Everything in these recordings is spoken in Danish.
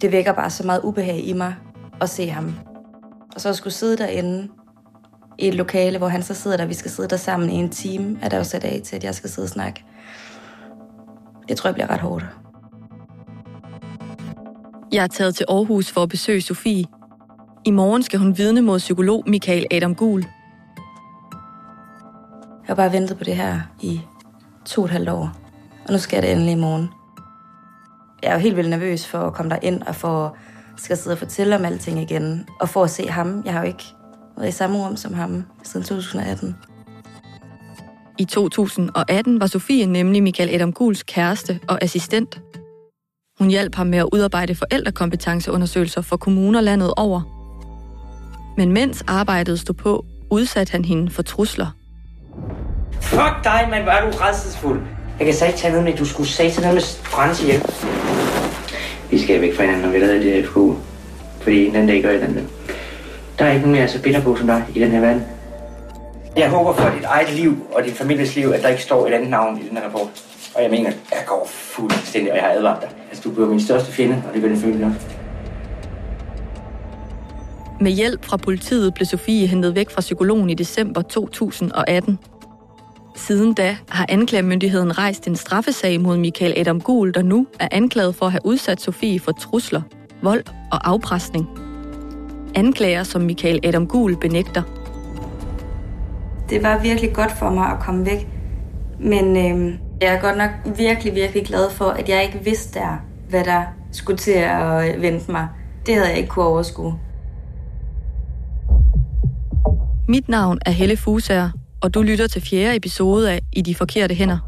det vækker bare så meget ubehag i mig at se ham. Og så at skulle sidde derinde i et lokale, hvor han så sidder der, vi skal sidde der sammen i en time, er der jo sat af til, at jeg skal sidde og snakke. Det tror jeg bliver ret hårdt. Jeg er taget til Aarhus for at besøge Sofie. I morgen skal hun vidne mod psykolog Michael Adam Gul. Jeg har bare ventet på det her i to og et halvt år, og nu skal det endelig i morgen. Jeg er jo helt vildt nervøs for at komme der ind og for skal sidde og fortælle om alting igen, og for at se ham. Jeg har jo ikke været i samme rum som ham siden 2018. I 2018 var Sofie nemlig Michael Adam Guls kæreste og assistent. Hun hjalp ham med at udarbejde forældrekompetenceundersøgelser for kommuner landet over. Men mens arbejdet stod på, udsatte han hende for trusler. Fuck dig, mand, hvor er du rædselsfuld. Jeg kan sige til noget, at du skulle sige til noget med Frans hjælp. Vi skal væk fra hinanden, når vi lavede det her FK. Fordi den dag gør jeg den der. Der er ikke nogen, er så bitter på som dig i den her verden. Jeg håber for dit eget liv og din families liv, at der ikke står et andet navn i den her rapport. Og jeg mener, jeg går fuldstændig, og jeg har advaret dig. Altså, du bliver min største fjende, og det vil den følge nok. Med hjælp fra politiet blev Sofie hentet væk fra psykologen i december 2018. Siden da har anklagemyndigheden rejst en straffesag mod Michael Adam Gul, der nu er anklaget for at have udsat Sofie for trusler, vold og afpresning. Anklager, som Michael Adam Gul benægter. Det var virkelig godt for mig at komme væk, men øh, jeg er godt nok virkelig, virkelig glad for, at jeg ikke vidste der, hvad der skulle til at vente mig. Det havde jeg ikke kunne overskue. Mit navn er Helle Fusager, og du lytter til fjerde episode af I de forkerte hænder.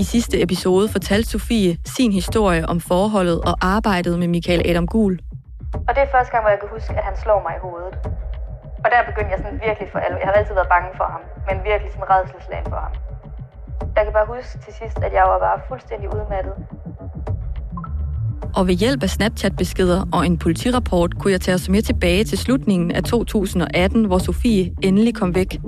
I sidste episode fortalte Sofie sin historie om forholdet og arbejdet med Michael Adam Gul. Og det er første gang, hvor jeg kan huske, at han slår mig i hovedet. Og der begyndte jeg sådan virkelig for alvor. Jeg har altid været bange for ham, men virkelig sådan redselslagen for ham. Jeg kan bare huske til sidst, at jeg var bare fuldstændig udmattet. Og ved hjælp af Snapchat-beskeder og en politirapport kunne jeg tage os med tilbage til slutningen af 2018, hvor Sofie endelig kom væk.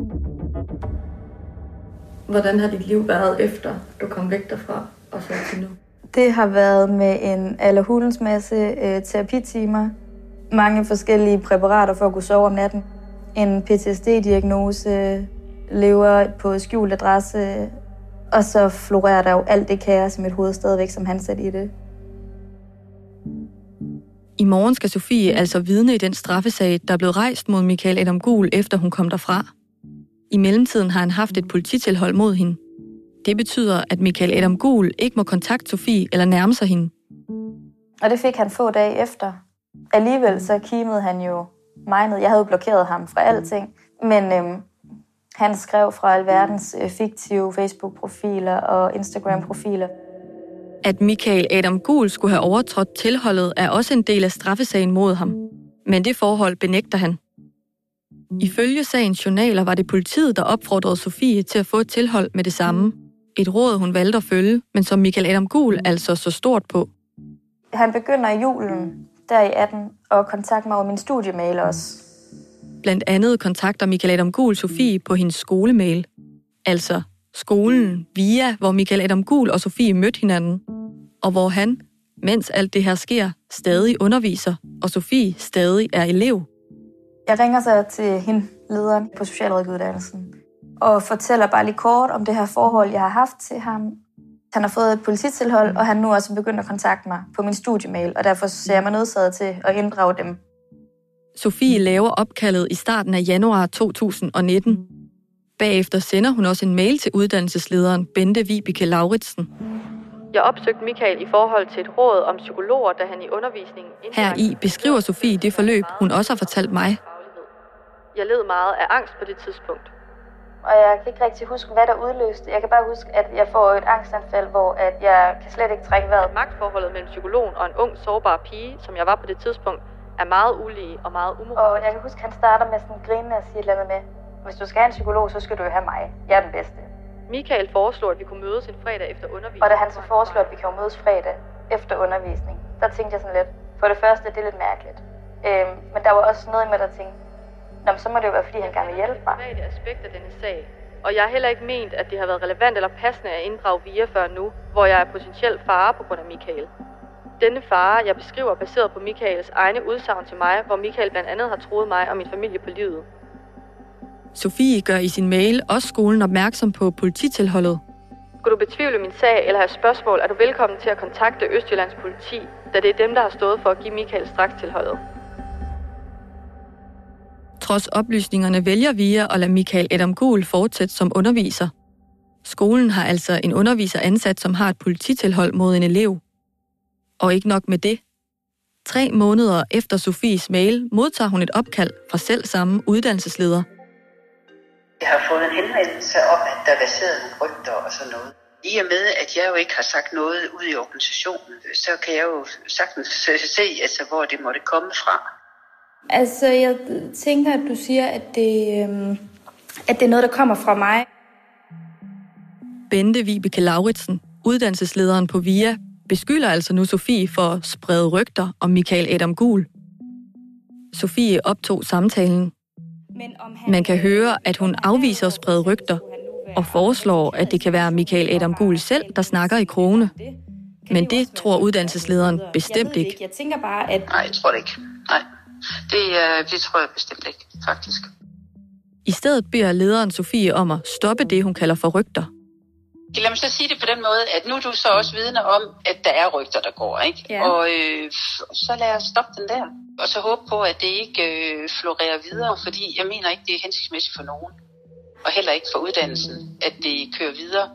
Hvordan har dit liv været efter du kom væk derfra og så til nu? Det har været med en allerhulens masse øh, terapitimer, mange forskellige præparater for at kunne sove om natten, en PTSD-diagnose, lever på skjult adresse, og så florerer der jo alt det kaos i mit hoved stadigvæk, som han satte i det. I morgen skal Sofie altså vidne i den straffesag, der er blevet rejst mod Michael Adam Gul, efter hun kom derfra. I mellemtiden har han haft et polititilhold mod hende. Det betyder, at Michael Adam Gul ikke må kontakte Sofie eller nærme sig hende. Og det fik han få dage efter. Alligevel så kimede han jo mig ned. Jeg havde blokeret ham fra alting. Men øhm, han skrev fra alverdens øh, fiktive Facebook-profiler og Instagram-profiler. At Michael Adam Gul skulle have overtrådt tilholdet er også en del af straffesagen mod ham. Men det forhold benægter han. Ifølge sagens journaler var det politiet, der opfordrede Sofie til at få et tilhold med det samme. Et råd, hun valgte at følge, men som Michael Adam Gul altså så stort på. Han begynder i julen, der i 18, at kontakte mig over min studiemail også. Blandt andet kontakter Michael Adam Gul Sofie på hendes skolemail. Altså skolen via, hvor Michael Adam Gul og Sofie mødte hinanden. Og hvor han, mens alt det her sker, stadig underviser, og Sofie stadig er elev. Jeg ringer så til hende, lederen på Socialrådgiveruddannelsen, og fortæller bare lige kort om det her forhold, jeg har haft til ham. Han har fået et polititilhold, og han nu også begyndt at kontakte mig på min studiemail, og derfor ser jeg mig nødsaget til at inddrage dem. Sofie laver opkaldet i starten af januar 2019. Bagefter sender hun også en mail til uddannelseslederen Bente Vibeke Lauritsen. Jeg opsøgte Michael i forhold til et råd om psykologer, da han i undervisningen... Her i beskriver Sofie det forløb, hun også har fortalt mig. Jeg led meget af angst på det tidspunkt. Og jeg kan ikke rigtig huske, hvad der udløste. Jeg kan bare huske, at jeg får et angstanfald, hvor at jeg kan slet ikke trække vejret. Magtforholdet mellem psykologen og en ung, sårbar pige, som jeg var på det tidspunkt, er meget ulige og meget umoralsk. Og jeg kan huske, at han starter med sådan grinende og sige et eller andet med, hvis du skal have en psykolog, så skal du jo have mig. Jeg er den bedste. Michael foreslår, at vi kunne mødes en fredag efter undervisning. Og da han så foreslår, at vi kan mødes fredag efter undervisning, der tænkte jeg sådan lidt, for det første, det er lidt mærkeligt. Øhm, men der var også noget i mig, der tænkte, Nå, så må det jo være, fordi han gerne vil hjælpe mig. Det aspekt af denne sag. Og jeg har heller ikke ment, at det har været relevant eller passende at inddrage VIA før nu, hvor jeg er potentielt fare på grund af Michael. Denne fare, jeg beskriver baseret på Michaels egne udsagn til mig, hvor Michael blandt andet har troet mig og min familie på livet. Sofie gør i sin mail også skolen opmærksom på polititilholdet. Skulle du betvivle min sag eller have spørgsmål, er du velkommen til at kontakte Østjyllands politi, da det er dem, der har stået for at give Michael tilholdet. Trods oplysningerne vælger VIA at lade Michael Adam Gul fortsætte som underviser. Skolen har altså en underviser ansat, som har et polititilhold mod en elev. Og ikke nok med det. Tre måneder efter Sofies mail modtager hun et opkald fra selv samme uddannelsesleder. Jeg har fået en henvendelse om, at der er baseret nogle rygter og sådan noget. I og med, at jeg jo ikke har sagt noget ud i organisationen, så kan jeg jo sagtens se, altså, hvor det måtte komme fra. Altså, jeg tænker, at du siger, at det, øhm, at det er noget, der kommer fra mig. Bente Vibeke Lauritsen, uddannelseslederen på VIA, beskylder altså nu Sofie for at sprede rygter om Michael Adam Gul. Sofie optog samtalen. Man kan høre, at hun afviser at sprede rygter, og foreslår, at det kan være Michael Adam Gul selv, der snakker i krone. Men det tror uddannelseslederen bestemt ikke. Jeg tænker bare, at... Nej, jeg tror det ikke. Nej, det, uh, det tror jeg bestemt ikke, faktisk. I stedet beder lederen Sofie om at stoppe det, hun kalder for rygter. Lad mig så sige det på den måde, at nu er du så også vidne om, at der er rygter, der går, ikke? Ja. Og øh, så lad os stoppe den der. Og så håbe på, at det ikke øh, florerer videre, fordi jeg mener ikke, det er hensigtsmæssigt for nogen. Og heller ikke for uddannelsen, at det kører videre.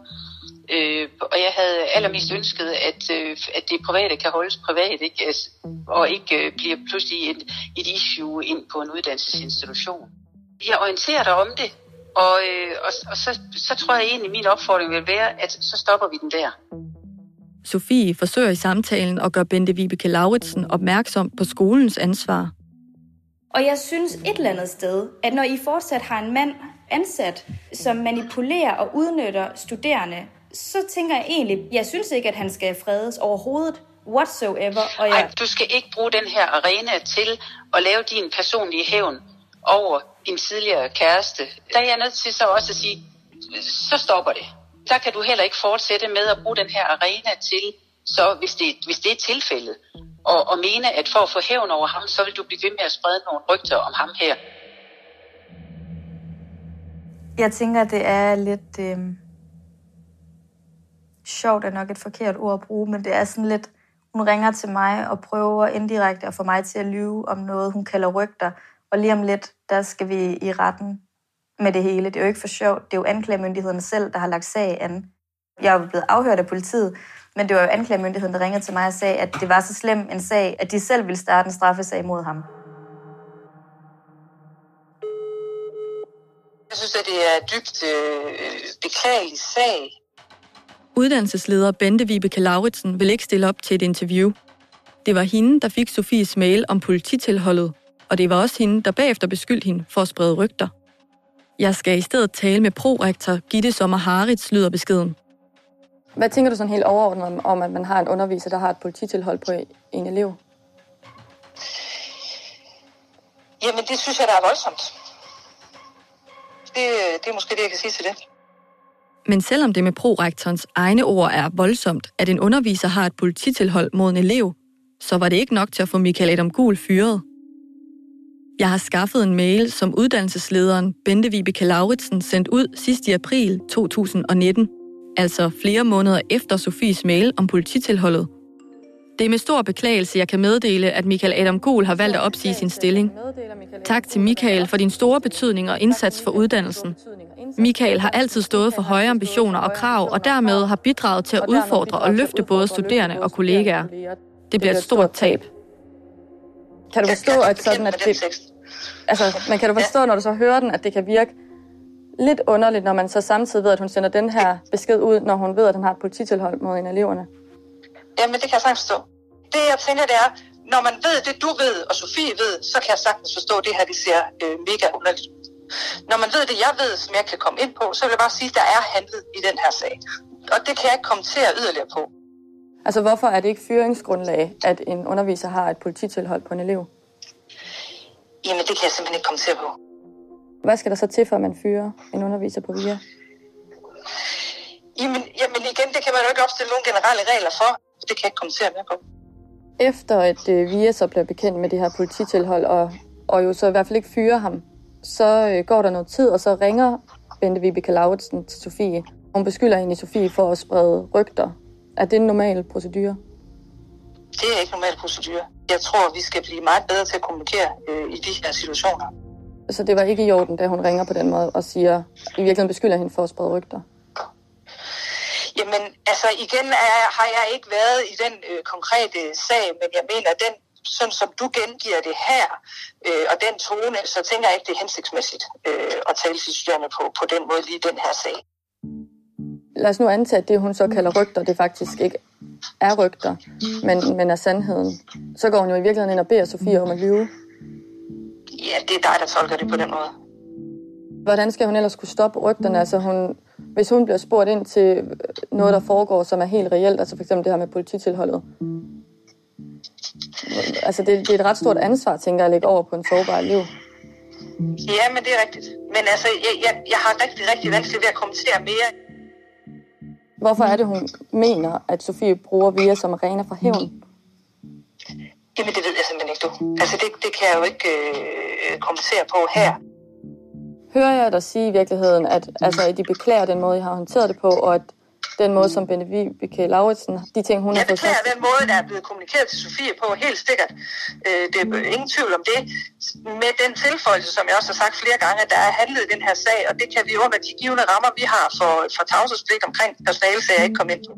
Øh, og jeg havde allermest ønsket, at, øh, at det private kan holdes privat, ikke? Altså, og ikke øh, bliver pludselig et, et issue ind på en uddannelsesinstitution. Jeg orienterer dig om det, og, øh, og, og så, så tror jeg egentlig, at min opfordring vil være, at så stopper vi den der. Sofie forsøger i samtalen at gøre Bente Vibeke Lauritsen opmærksom på skolens ansvar. Og jeg synes et eller andet sted, at når I fortsat har en mand ansat, som manipulerer og udnytter studerende, så tænker jeg egentlig, jeg synes ikke, at han skal fredes overhovedet whatsoever. Og jeg... Ej, du skal ikke bruge den her arena til at lave din personlige hævn over en tidligere kæreste. Der er jeg nødt til så også at sige, så stopper det. Der kan du heller ikke fortsætte med at bruge den her arena til, så hvis det, hvis det er tilfældet, og, og mene, at for at få hævn over ham, så vil du blive ved med at sprede nogle rygter om ham her. Jeg tænker, det er lidt... Øh... Sjovt er nok et forkert ord at bruge, men det er sådan lidt... Hun ringer til mig og prøver indirekte at få mig til at lyve om noget, hun kalder rygter. Og lige om lidt, der skal vi i retten med det hele. Det er jo ikke for sjovt. Det er jo anklagemyndigheden selv, der har lagt sag an. Jeg er blevet afhørt af politiet, men det var jo anklagemyndigheden, der ringede til mig og sagde, at det var så slem en sag, at de selv ville starte en straffesag mod ham. Jeg synes, at det er dybt øh, beklagelig sag. Uddannelsesleder Bente Vibeke Lauritsen vil ikke stille op til et interview. Det var hende, der fik Sofies mail om polititilholdet, og det var også hende, der bagefter beskyldte hende for at sprede rygter. Jeg skal i stedet tale med prorektor Gitte Sommer Harits, lyder beskeden. Hvad tænker du sådan helt overordnet om, at man har en underviser, der har et polititilhold på en elev? Jamen, det synes jeg, der er voldsomt. Det, det er måske det, jeg kan sige til det. Men selvom det med prorektorens egne ord er voldsomt, at en underviser har et polititilhold mod en elev, så var det ikke nok til at få Michael Adam Gul fyret. Jeg har skaffet en mail, som uddannelseslederen Bente Vibeke Lauritsen sendte ud sidst i april 2019, altså flere måneder efter Sofies mail om polititilholdet. Det er med stor beklagelse, jeg kan meddele, at Michael Adam Gul har valgt at opsige sin stilling. Tak til Michael for din store betydning og indsats for uddannelsen. Michael har altid stået for høje ambitioner og krav, og dermed har bidraget til at udfordre og løfte både studerende og kollegaer. Det bliver et stort tab. Kan du forstå, at sådan, at det... Altså, men kan du forstå, når du så hører den, at det kan virke lidt underligt, når man så samtidig ved, at hun sender den her besked ud, når hun ved, at han har et polititilhold mod en af eleverne? Jamen, det kan jeg sagtens forstå. Det, jeg tænker, det er, når man ved det, du ved, og Sofie ved, så kan jeg sagtens forstå, at det her, de ser øh, mega underligt Når man ved det, jeg ved, som jeg kan komme ind på, så vil jeg bare sige, at der er handlet i den her sag. Og det kan jeg ikke kommentere yderligere på. Altså, hvorfor er det ikke fyringsgrundlag, at en underviser har et polititilhold på en elev? Jamen, det kan jeg simpelthen ikke kommentere på. Hvad skal der så til, for at man fyrer en underviser på VIA? Jamen, jamen igen, det kan man jo ikke opstille nogle generelle regler for. Det kan jeg ikke kommentere mere på. Efter at øh, Via så bliver bekendt med det her polititilhold, og, og jo så i hvert fald ikke fyrer ham, så øh, går der noget tid, og så ringer Bente Vibeke Lauritsen til Sofie. Hun beskylder egentlig Sofie for at sprede rygter. Er det en normal procedure? Det er ikke normal procedure. Jeg tror, vi skal blive meget bedre til at kommunikere øh, i de her situationer. Så det var ikke i orden, da hun ringer på den måde og siger, i virkeligheden beskylder hende for at sprede rygter? Jamen, altså igen er, har jeg ikke været i den øh, konkrete sag, men jeg mener, den, sådan som du gengiver det her, øh, og den tone, så tænker jeg ikke, det er hensigtsmæssigt øh, at tale til studerende på, på den måde lige den her sag. Lad os nu antage, at det, hun så kalder rygter, det faktisk ikke er rygter, men, men er sandheden. Så går hun jo i virkeligheden ind og beder Sofie om at lyve. Ja, det er dig, der tolker det på den måde. Hvordan skal hun ellers kunne stoppe rygterne? Altså hun, hvis hun bliver spurgt ind til noget, der foregår, som er helt reelt, altså for eksempel det her med polititilholdet. Altså det, det er et ret stort ansvar, tænker jeg, at lægge over på en sårbar liv. Ja, men det er rigtigt. Men altså, jeg, jeg, jeg har rigtig, rigtig vanskeligt ved at kommentere mere. Hvorfor er det, hun mener, at Sofie bruger Via som arena for hævn? Jamen, det ved jeg simpelthen ikke, du. Altså, det, det kan jeg jo ikke øh, kommentere på her. Hører jeg dig sige i virkeligheden, at altså, at de beklager den måde, I har håndteret det på, og at den måde, som Bente Vibeke Lauritsen, de ting, hun jeg har fået beklager den måde, der er blevet kommunikeret til Sofie på, helt sikkert. Øh, det er ingen tvivl om det. Med den tilføjelse, som jeg også har sagt flere gange, at der er handlet i den her sag, og det kan vi under de givende rammer, vi har for, for tavshedspligt omkring personalesager, ikke komme ind på.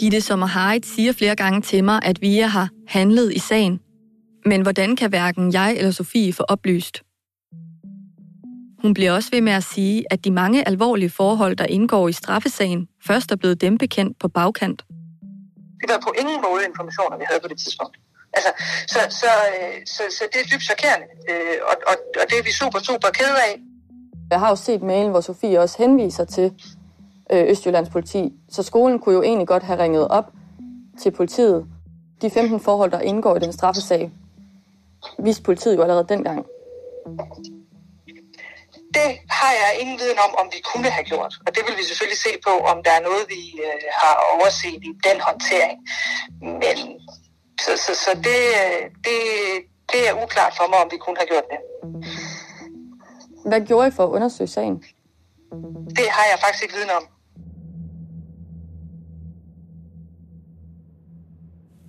Gitte Sommer Harit siger flere gange til mig, at Via har handlet i sagen. Men hvordan kan hverken jeg eller Sofie få oplyst? Hun bliver også ved med at sige, at de mange alvorlige forhold, der indgår i straffesagen, først er blevet dem bekendt på bagkant. Det var på ingen måde informationer, vi havde på det tidspunkt. Altså, så, så, øh, så, så det er dybt chokerende, øh, og, og, og det er vi super, super kede af. Jeg har jo set mailen, hvor Sofie også henviser til øh, Østjyllands politi, så skolen kunne jo egentlig godt have ringet op til politiet. De 15 forhold, der indgår i den straffesag, viste politiet jo allerede dengang det har jeg ingen viden om, om vi kunne have gjort. Og det vil vi selvfølgelig se på, om der er noget, vi øh, har overset i den håndtering. Men så, så, så det, det, det er uklart for mig, om vi kunne have gjort det. Hvad gjorde I for at undersøge sagen? Det har jeg faktisk ikke viden om.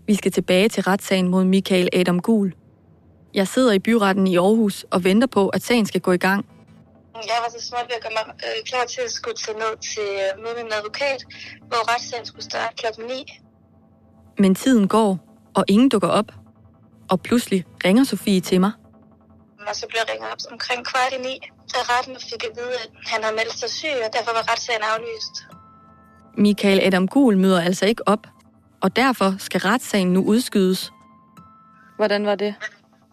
Vi skal tilbage til retssagen mod Michael Adam Gul. Jeg sidder i byretten i Aarhus og venter på, at sagen skal gå i gang. Jeg var så småt ved at gøre mig øh, klar til at skulle tage ned til øh, møde med en advokat, hvor retssagen skulle starte klokken 9. Men tiden går, og ingen dukker op. Og pludselig ringer Sofie til mig. Og så blev jeg ringet op omkring kvart i ni, da retten fik at vide, at han havde meldt sig syg, og derfor var retssagen aflyst. Michael Adam Gul møder altså ikke op, og derfor skal retssagen nu udskydes. Hvordan var det?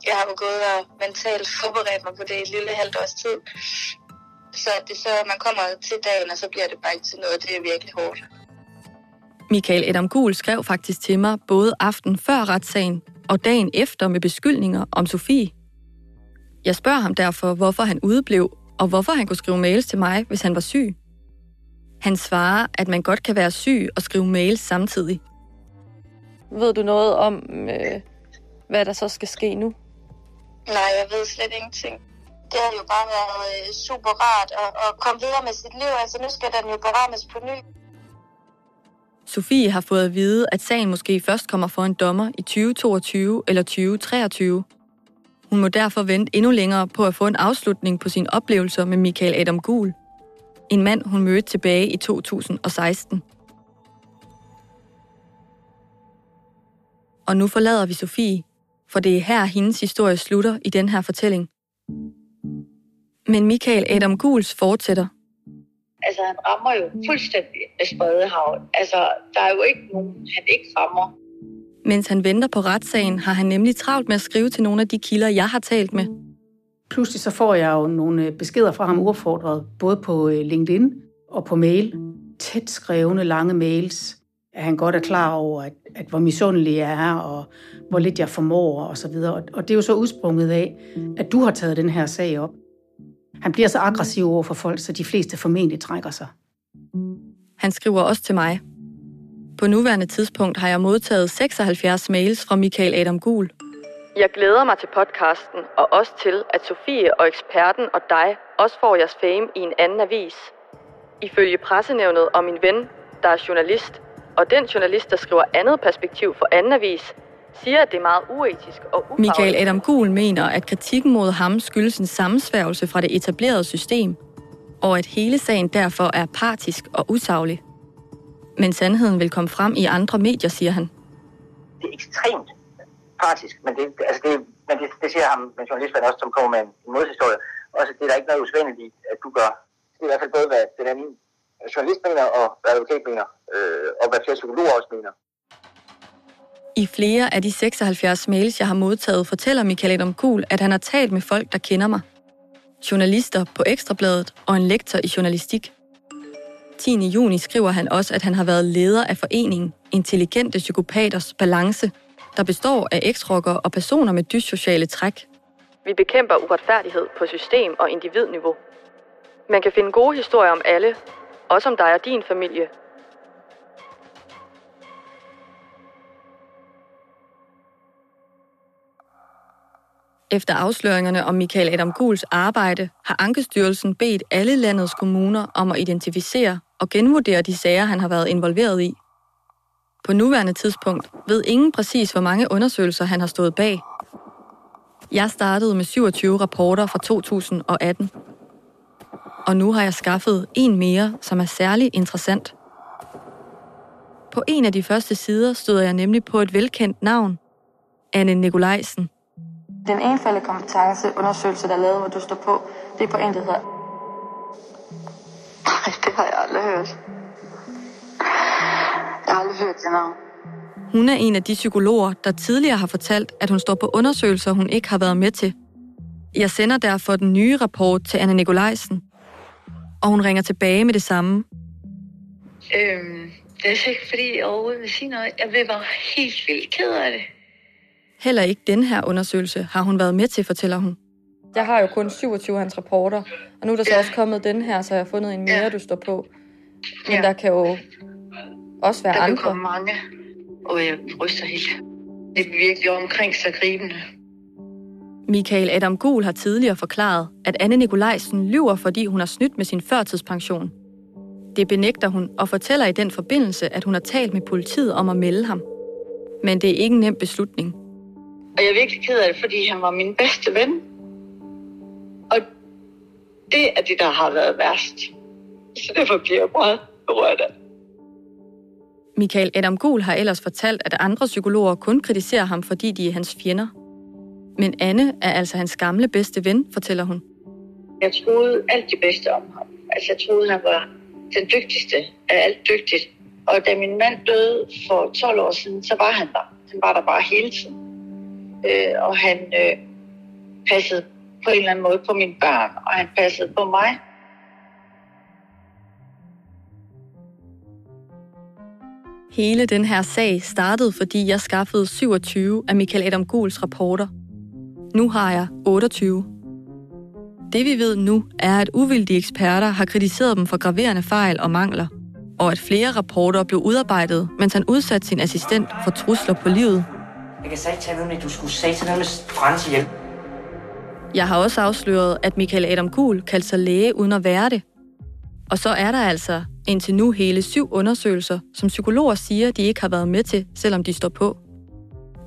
Jeg har jo gået og mentalt forberedt mig på det i et lille halvt års tid. Så det så, man kommer til dagen, og så bliver det bare ikke til noget. Det er virkelig hårdt. Michael Adam Gul skrev faktisk til mig både aften før retssagen og dagen efter med beskyldninger om Sofie. Jeg spørger ham derfor, hvorfor han udeblev, og hvorfor han kunne skrive mails til mig, hvis han var syg. Han svarer, at man godt kan være syg og skrive mails samtidig. Ved du noget om, øh, hvad der så skal ske nu? Nej, jeg ved slet ingenting. Det har jo bare været øh, super rart at, at komme videre med sit liv. Altså nu skal den jo berammes på ny. Sofie har fået at vide, at sagen måske først kommer for en dommer i 2022 eller 2023. Hun må derfor vente endnu længere på at få en afslutning på sine oplevelser med Michael Adam Gul. En mand, hun mødte tilbage i 2016. Og nu forlader vi Sofie, for det er her, hendes historie slutter i den her fortælling. Men Michael Adam Guls fortsætter. Altså, han rammer jo fuldstændig af spredehavet. Altså, der er jo ikke nogen, han ikke rammer. Mens han venter på retssagen, har han nemlig travlt med at skrive til nogle af de kilder, jeg har talt med. Pludselig så får jeg jo nogle beskeder fra ham uopfordret, både på øh, LinkedIn og på mail. Tæt skrevne, lange mails, at han godt er klar over, at, at hvor misundelig jeg er, og hvor lidt jeg formår, og så videre. Og det er jo så udsprunget af, at du har taget den her sag op. Han bliver så aggressiv over for folk, så de fleste formentlig trækker sig. Han skriver også til mig. På nuværende tidspunkt har jeg modtaget 76 mails fra Michael Adam Gul. Jeg glæder mig til podcasten, og også til, at Sofie og eksperten og dig også får jeres fame i en anden avis. Ifølge pressenævnet og min ven, der er journalist, og den journalist, der skriver andet perspektiv for anden avis, siger, at det er meget uetisk og ufagligt. Michael Adam Gul mener, at kritikken mod ham skyldes en sammensværgelse fra det etablerede system, og at hele sagen derfor er partisk og usaglig. Men sandheden vil komme frem i andre medier, siger han. Det er ekstremt partisk, men det, altså det, men det, det siger ham, men journalisten også, som kommer med en, modhistorie. Også det er der ikke noget usvendeligt i, at du gør. Det er i hvert fald både, hvad den anden journalist mener, og hvad advokat mener, øh, og hvad flere psykologer også mener. I flere af de 76 mails, jeg har modtaget, fortæller Michael Adam Kuhl, at han har talt med folk, der kender mig. Journalister på Ekstrabladet og en lektor i journalistik. 10. juni skriver han også, at han har været leder af foreningen Intelligente Psykopaters Balance, der består af eksrocker og personer med dyssociale træk. Vi bekæmper uretfærdighed på system- og individniveau. Man kan finde gode historier om alle, også om dig og din familie, Efter afsløringerne om Michael Adam Guls arbejde, har Ankestyrelsen bedt alle landets kommuner om at identificere og genvurdere de sager, han har været involveret i. På nuværende tidspunkt ved ingen præcis, hvor mange undersøgelser han har stået bag. Jeg startede med 27 rapporter fra 2018. Og nu har jeg skaffet en mere, som er særlig interessant. På en af de første sider stod jeg nemlig på et velkendt navn. Anne Nikolajsen. Den ene kompetenceundersøgelse, der er lavet, hvor du står på, det er på en, der hedder... Nej, det har jeg aldrig hørt. Jeg har aldrig hørt det navn. Hun er en af de psykologer, der tidligere har fortalt, at hun står på undersøgelser, hun ikke har været med til. Jeg sender derfor den nye rapport til Anna Nikolajsen, og hun ringer tilbage med det samme. Øhm, det er ikke, fordi jeg overhovedet vil sige noget. Jeg vil bare helt vildt ked af det. Heller ikke den her undersøgelse har hun været med til, fortæller hun. Jeg har jo kun 27 af hans rapporter, og nu er der så ja. også kommet den her, så jeg har fundet en mere, ja. du står på. Men ja. der kan jo også være der andre. Der mange, og jeg ryster helt. Det er virkelig omkring sig gribende. Michael Adam Gul har tidligere forklaret, at Anne Nikolajsen lyver, fordi hun har snydt med sin førtidspension. Det benægter hun og fortæller i den forbindelse, at hun har talt med politiet om at melde ham. Men det er ikke en nem beslutning. Og jeg er virkelig ked af det, fordi han var min bedste ven. Og det er det, der har været værst. Så derfor bliver jeg meget berørt af Michael Adam Gul har ellers fortalt, at andre psykologer kun kritiserer ham, fordi de er hans fjender. Men Anne er altså hans gamle bedste ven, fortæller hun. Jeg troede alt det bedste om ham. Altså, jeg troede, han var den dygtigste af alt dygtigt. Og da min mand døde for 12 år siden, så var han der. Han var der bare hele tiden øh, og han øh, passede på en eller anden måde på mine børn, og han passede på mig. Hele den her sag startede, fordi jeg skaffede 27 af Michael Adam Guls rapporter. Nu har jeg 28. Det vi ved nu, er, at uvildige eksperter har kritiseret dem for graverende fejl og mangler, og at flere rapporter blev udarbejdet, mens han udsatte sin assistent for trusler på livet jeg kan sige noget du skulle sige til noget med Frans hjem. Jeg har også afsløret, at Michael Adam Kuhl kaldte sig læge uden at være det. Og så er der altså indtil nu hele syv undersøgelser, som psykologer siger, de ikke har været med til, selvom de står på.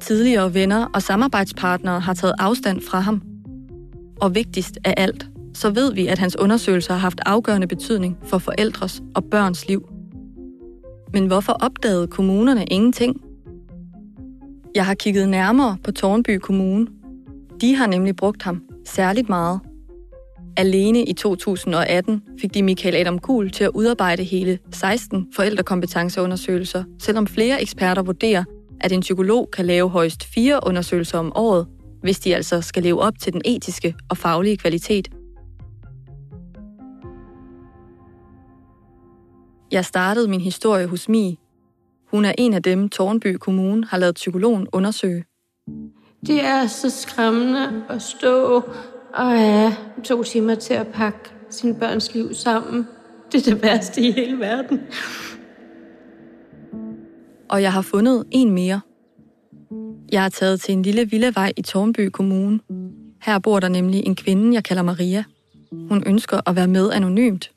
Tidligere venner og samarbejdspartnere har taget afstand fra ham. Og vigtigst af alt, så ved vi, at hans undersøgelser har haft afgørende betydning for forældres og børns liv. Men hvorfor opdagede kommunerne ingenting? Jeg har kigget nærmere på Tornby Kommune. De har nemlig brugt ham særligt meget. Alene i 2018 fik de Michael Adam Kuhl til at udarbejde hele 16 forældrekompetenceundersøgelser, selvom flere eksperter vurderer, at en psykolog kan lave højst fire undersøgelser om året, hvis de altså skal leve op til den etiske og faglige kvalitet. Jeg startede min historie hos Mi hun er en af dem, Tornby Kommune har lavet psykologen undersøge. Det er så skræmmende at stå og have to timer til at pakke sine børns liv sammen. Det er det værste i hele verden og jeg har fundet en mere. Jeg er taget til en lille villavej i Tornby Kommune. Her bor der nemlig en kvinde, jeg kalder Maria. Hun ønsker at være med anonymt.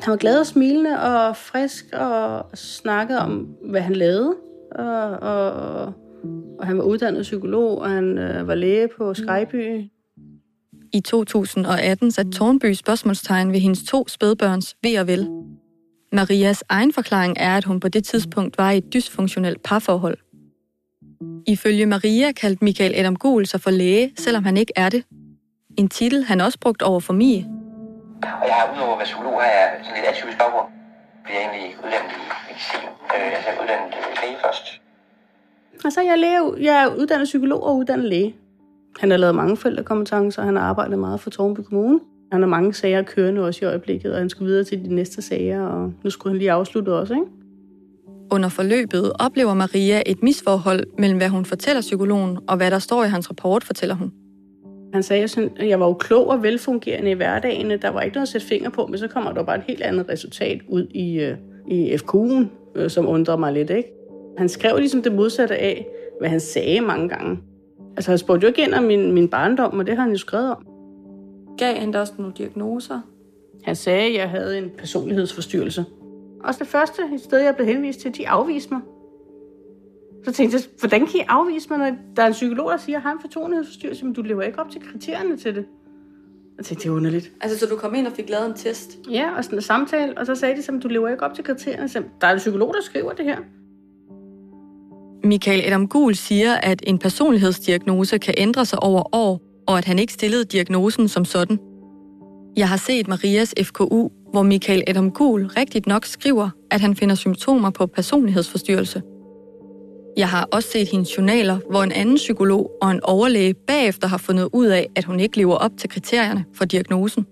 Han var glad og smilende og frisk og snakkede om, hvad han lavede. Og, og, og han var uddannet psykolog, og han øh, var læge på Skyby. I 2018 satte Tornby spørgsmålstegn ved hendes to spædbørns ved og vel. Marias egen forklaring er, at hun på det tidspunkt var i et dysfunktionelt parforhold. Ifølge Maria kaldte Michael Adam Gul sig for læge, selvom han ikke er det. En titel, han også brugt over for Mie. Og jeg har udover at være psykolog, har jeg sådan lidt atypisk baggrund. Jeg er egentlig uddannet i medicin. Øh, altså, jeg er uddannet læge først. Altså, jeg er, læge, jeg er uddannet psykolog og uddannet læge. Han har lavet mange forældrekompetencer, han har arbejdet meget for Tornby Kommune. Han har mange sager kørende også i øjeblikket, og han skal videre til de næste sager, og nu skulle han lige afslutte også, ikke? Under forløbet oplever Maria et misforhold mellem, hvad hun fortæller psykologen, og hvad der står i hans rapport, fortæller hun. Han sagde, at jeg var jo klog og velfungerende i hverdagen. Der var ikke noget at sætte finger på, men så kommer der bare et helt andet resultat ud i, øh, i FQ'en, øh, som undrer mig lidt. Ikke? Han skrev ligesom det modsatte af, hvad han sagde mange gange. Altså, han spurgte jo ikke ind om min, min barndom, og det har han jo skrevet om. Gav han da også nogle diagnoser? Han sagde, at jeg havde en personlighedsforstyrrelse. Også det første sted, jeg blev henvist til, de afviste mig. Så tænkte jeg, hvordan kan I afvise mig, når der er en psykolog, der siger, at jeg har en fortrolighedsforstyrrelse, men du lever ikke op til kriterierne til det. Jeg tænkte, det er underligt. Altså, så du kom ind og fik lavet en test? Ja, og sådan en samtale, og så sagde de, at du lever ikke op til kriterierne. Så der er en psykolog, der skriver det her. Michael Adam Gul siger, at en personlighedsdiagnose kan ændre sig over år, og at han ikke stillede diagnosen som sådan. Jeg har set Marias FKU, hvor Michael Adam Kuhl rigtigt nok skriver, at han finder symptomer på personlighedsforstyrrelse. Jeg har også set hendes journaler, hvor en anden psykolog og en overlæge bagefter har fundet ud af, at hun ikke lever op til kriterierne for diagnosen.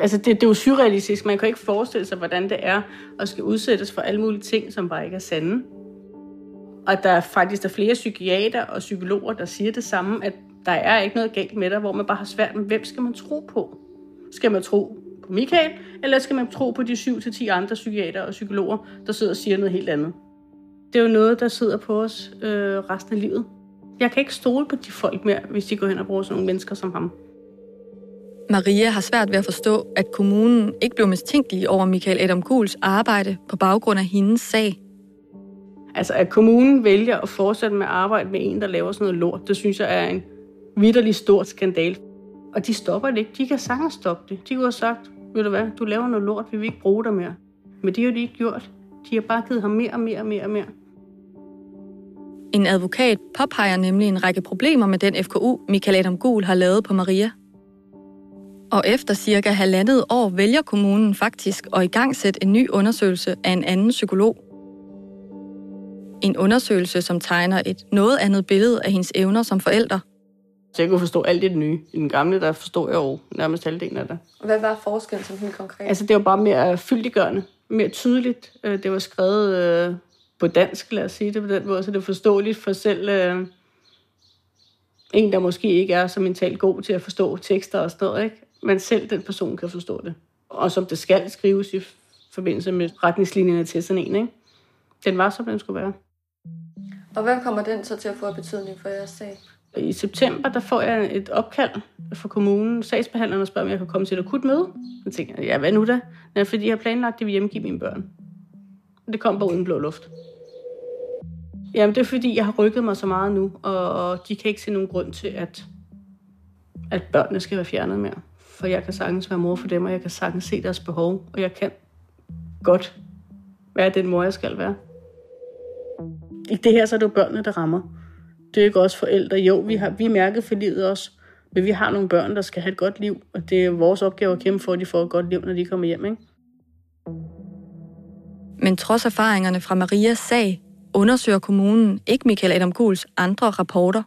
Altså, det, det er jo surrealistisk. Man kan ikke forestille sig, hvordan det er at skal udsættes for alle mulige ting, som bare ikke er sande. Og der er faktisk der er flere psykiater og psykologer, der siger det samme, at der er ikke noget galt med dig, hvor man bare har svært med, hvem skal man tro på? Skal man tro på Michael, eller skal man tro på de 7-10 andre psykiater og psykologer, der sidder og siger noget helt andet? Det er jo noget, der sidder på os øh, resten af livet. Jeg kan ikke stole på de folk mere, hvis de går hen og bruger sådan nogle mennesker som ham. Maria har svært ved at forstå, at kommunen ikke blev mistænkelig over Michael Adam Guls arbejde på baggrund af hendes sag. Altså, at kommunen vælger at fortsætte med at arbejde med en, der laver sådan noget lort, det synes jeg er en vidderlig stort skandal. Og de stopper det ikke. De kan sagtens stoppe det. De kunne have sagt, ved du hvad, du laver noget lort, vi vil ikke bruge dig mere. Men det har de ikke gjort. De har bare givet ham mere og mere og mere og mere. En advokat påpeger nemlig en række problemer med den FKU, Michael Adam Gul har lavet på Maria. Og efter cirka halvandet år vælger kommunen faktisk at igangsætte en ny undersøgelse af en anden psykolog. En undersøgelse, som tegner et noget andet billede af hendes evner som forælder. Så jeg kunne forstå alt det nye. I den gamle, der forstod jeg jo nærmest halvdelen af det. Hvad var forskellen som helt konkret? Altså, det var bare mere fyldiggørende, mere tydeligt. Øh, det var skrevet øh, på dansk, lad os sige det på den måde, så det er forståeligt for selv øh, en, der måske ikke er så mentalt god til at forstå tekster og sådan noget, ikke? men selv den person kan forstå det. Og som det skal skrives i forbindelse med retningslinjerne til sådan en. Ikke? Den var, som den skulle være. Og hvad kommer den så til at få af betydning for jeres sag? I september, der får jeg et opkald fra kommunen. Sagsbehandleren og spørger, om jeg kan komme til et akut møde. Jeg tænker, ja, hvad nu da? Ja, fordi jeg har planlagt, at de vil hjemgive mine børn. Det kom bare uden blå luft. Jamen, det er fordi, jeg har rykket mig så meget nu, og de kan ikke se nogen grund til, at, at børnene skal være fjernet mere. For jeg kan sagtens være mor for dem, og jeg kan sagtens se deres behov, og jeg kan godt være den mor, jeg skal være. I det her, så er det jo børnene, der rammer. Det er ikke også forældre. Jo, vi, har, vi er mærket for livet også, men vi har nogle børn, der skal have et godt liv, og det er vores opgave at kæmpe for, at de får et godt liv, når de kommer hjem. Ikke? Men trods erfaringerne fra Marias sag, undersøger kommunen ikke Michael Adam Guls andre rapporter.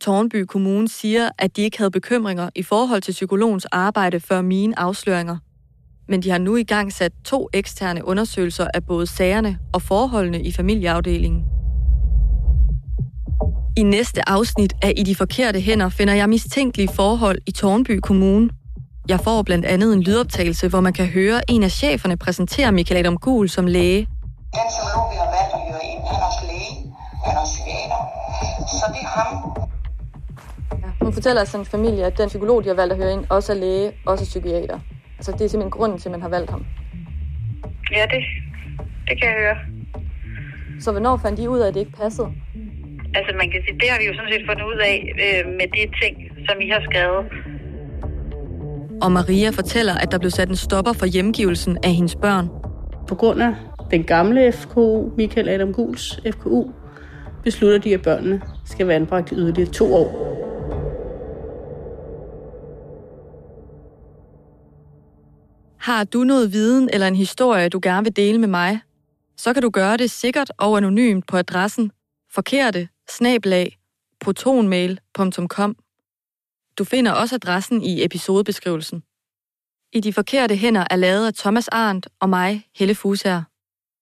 Tornby Kommune siger, at de ikke havde bekymringer i forhold til psykologens arbejde før mine afsløringer. Men de har nu i gang sat to eksterne undersøgelser af både sagerne og forholdene i familieafdelingen. I næste afsnit af I de forkerte hænder finder jeg mistænkelige forhold i Tornby Kommune. Jeg får blandt andet en lydoptagelse, hvor man kan høre en af cheferne præsentere Michael Adam Gul som læge. Den psykolog, vi har valgt at høre ind, han er også læge, han er også psykiater. Så det er ham. Ja, hun fortæller sin familie, at den psykolog, de har valgt at høre ind, også er læge, også er psykiater. Altså det er simpelthen grunden til, at man har valgt ham. Ja, det, det kan jeg høre. Så hvornår fandt de ud af, at det ikke passede? Altså man kan sige, det har vi jo sådan set fundet ud af øh, med de ting, som I har skrevet. Og Maria fortæller, at der blev sat en stopper for hjemgivelsen af hendes børn. På grund af den gamle FKU, Michael Adam Guls FKU, beslutter de, at børnene skal være anbragt i yderligere to år. Har du noget viden eller en historie, du gerne vil dele med mig, så kan du gøre det sikkert og anonymt på adressen forkerte snablag protonmail.com. Du finder også adressen i episodebeskrivelsen. I de forkerte hænder er lavet af Thomas Arndt og mig, Helle Fusager.